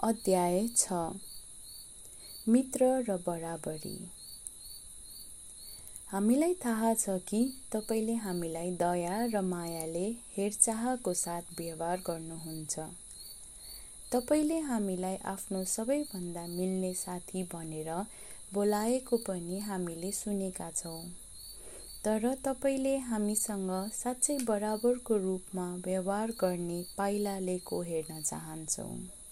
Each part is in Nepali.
अध्याय छ। मित्र र बराबरी। हामीलाई थाहा छ कि तपाईँले हामीलाई दया र मायाले हेरचाहको साथ व्यवहार गर्नुहुन्छ। तपाईँले हामीलाई आफ्नो सबैभन्दा मिल्ने साथी भनेर बोलाएको पनि हामीले सुनेका छौँ। तर तपाईँले हामीसँग साँच्चै बराबरको रूपमा व्यवहार गर्ने पाइला लिएको हेर्न चाहन्छौँ।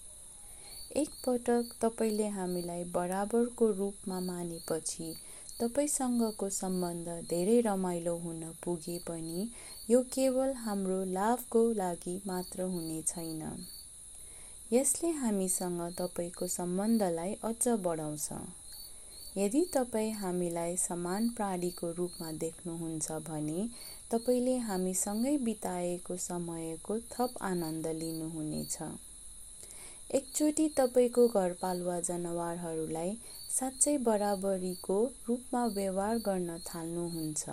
एकपटक तपाईँले हामीलाई बराबरको रूपमा मानेपछि तपाईँसँगको सम्बन्ध धेरै रमाइलो हुन पुगे पनि यो केवल हाम्रो लाभको लागि मात्र हुने छैन। यसले हामीसँग तपाईँको सम्बन्धलाई अझ बढाउँछ। यदि तपाईँ हामीलाई समान प्राणीको रूपमा देख्नुहुन्छ भने तपाईँले हामीसँगै बिताएको समयको थप आनन्द लिनुहुनेछ। एकचोटि तपाईँको घरपालुवा जनावरहरूलाई साँच्चै बराबरीको रूपमा व्यवहार गर्न थाल्नुहुन्छ।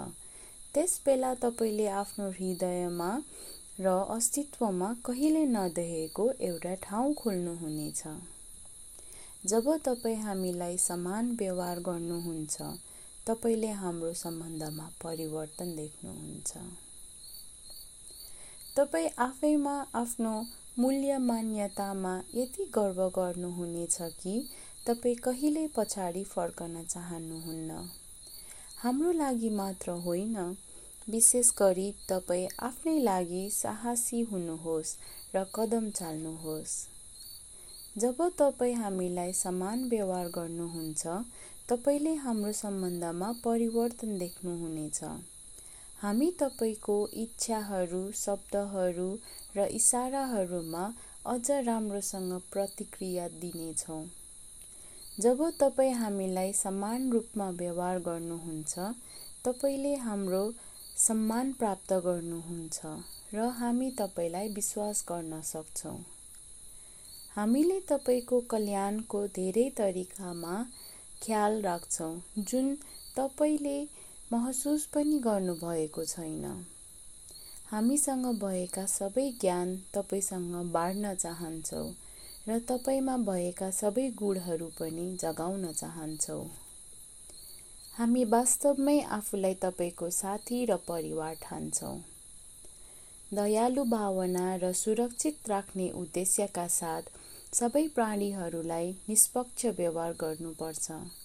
त्यसबेला तपाईँले आफ्नो हृदयमा र अस्तित्वमा कहिले नदेखेको एउटा ठाउँ खोल्नुहुनेछ। जब तपाईँ हामीलाई समान व्यवहार गर्नुहुन्छ तपाईँले हाम्रो सम्बन्धमा परिवर्तन देख्नुहुन्छ। तपाईँ आफैमा आफ्नो मूल्य मान्यतामा यति गर्व गर्नुहुनेछ कि तपाईँ कहिल्यै पछाडि फर्कन चाहनुहुन्न। हाम्रो लागि मात्र होइन विशेष गरी तपाईँ आफ्नै लागि साहसी हुनुहोस् र कदम चाल्नुहोस्। जब तपाईँ हामीलाई समान व्यवहार गर्नुहुन्छ तपाईँले हाम्रो सम्बन्धमा परिवर्तन देख्नुहुनेछ। हामी तपाईँको इच्छाहरू शब्दहरू र इसाराहरूमा अझ राम्रोसँग प्रतिक्रिया दिनेछौँ। जब तपाईँ हामीलाई समान रूपमा व्यवहार गर्नुहुन्छ तपाईँले हाम्रो सम्मान प्राप्त गर्नुहुन्छ र हामी तपाईँलाई विश्वास गर्न सक्छौँ। हामीले तपाईँको कल्याणको धेरै तरिकामा ख्याल राख्छौँ जुन तपाईँले महसुस पनि गर्नुभएको छैन। हामीसँग भएका सबै ज्ञान तपाईँसँग बाँड्न चाहन्छौँ र तपाईँमा भएका सबै गुणहरू पनि जगाउन चाहन्छौँ। हामी वास्तवमै आफूलाई तपाईँको साथी र परिवार ठान्छौँ। दयालु भावना र सुरक्षित राख्ने उद्देश्यका साथ सबै प्राणीहरूलाई निष्पक्ष व्यवहार गर्नुपर्छ।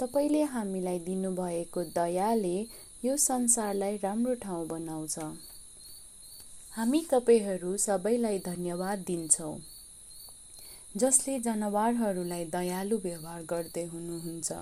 तपाईँले हामीलाई दिनुभएको दयाले यो संसारलाई राम्रो ठाउँ बनाउँछ। हामी तपाईँहरू सबैलाई धन्यवाद दिन्छौँ। जसले जनावरहरूलाई दयालु व्यवहार गर्दै हुनुहुन्छ।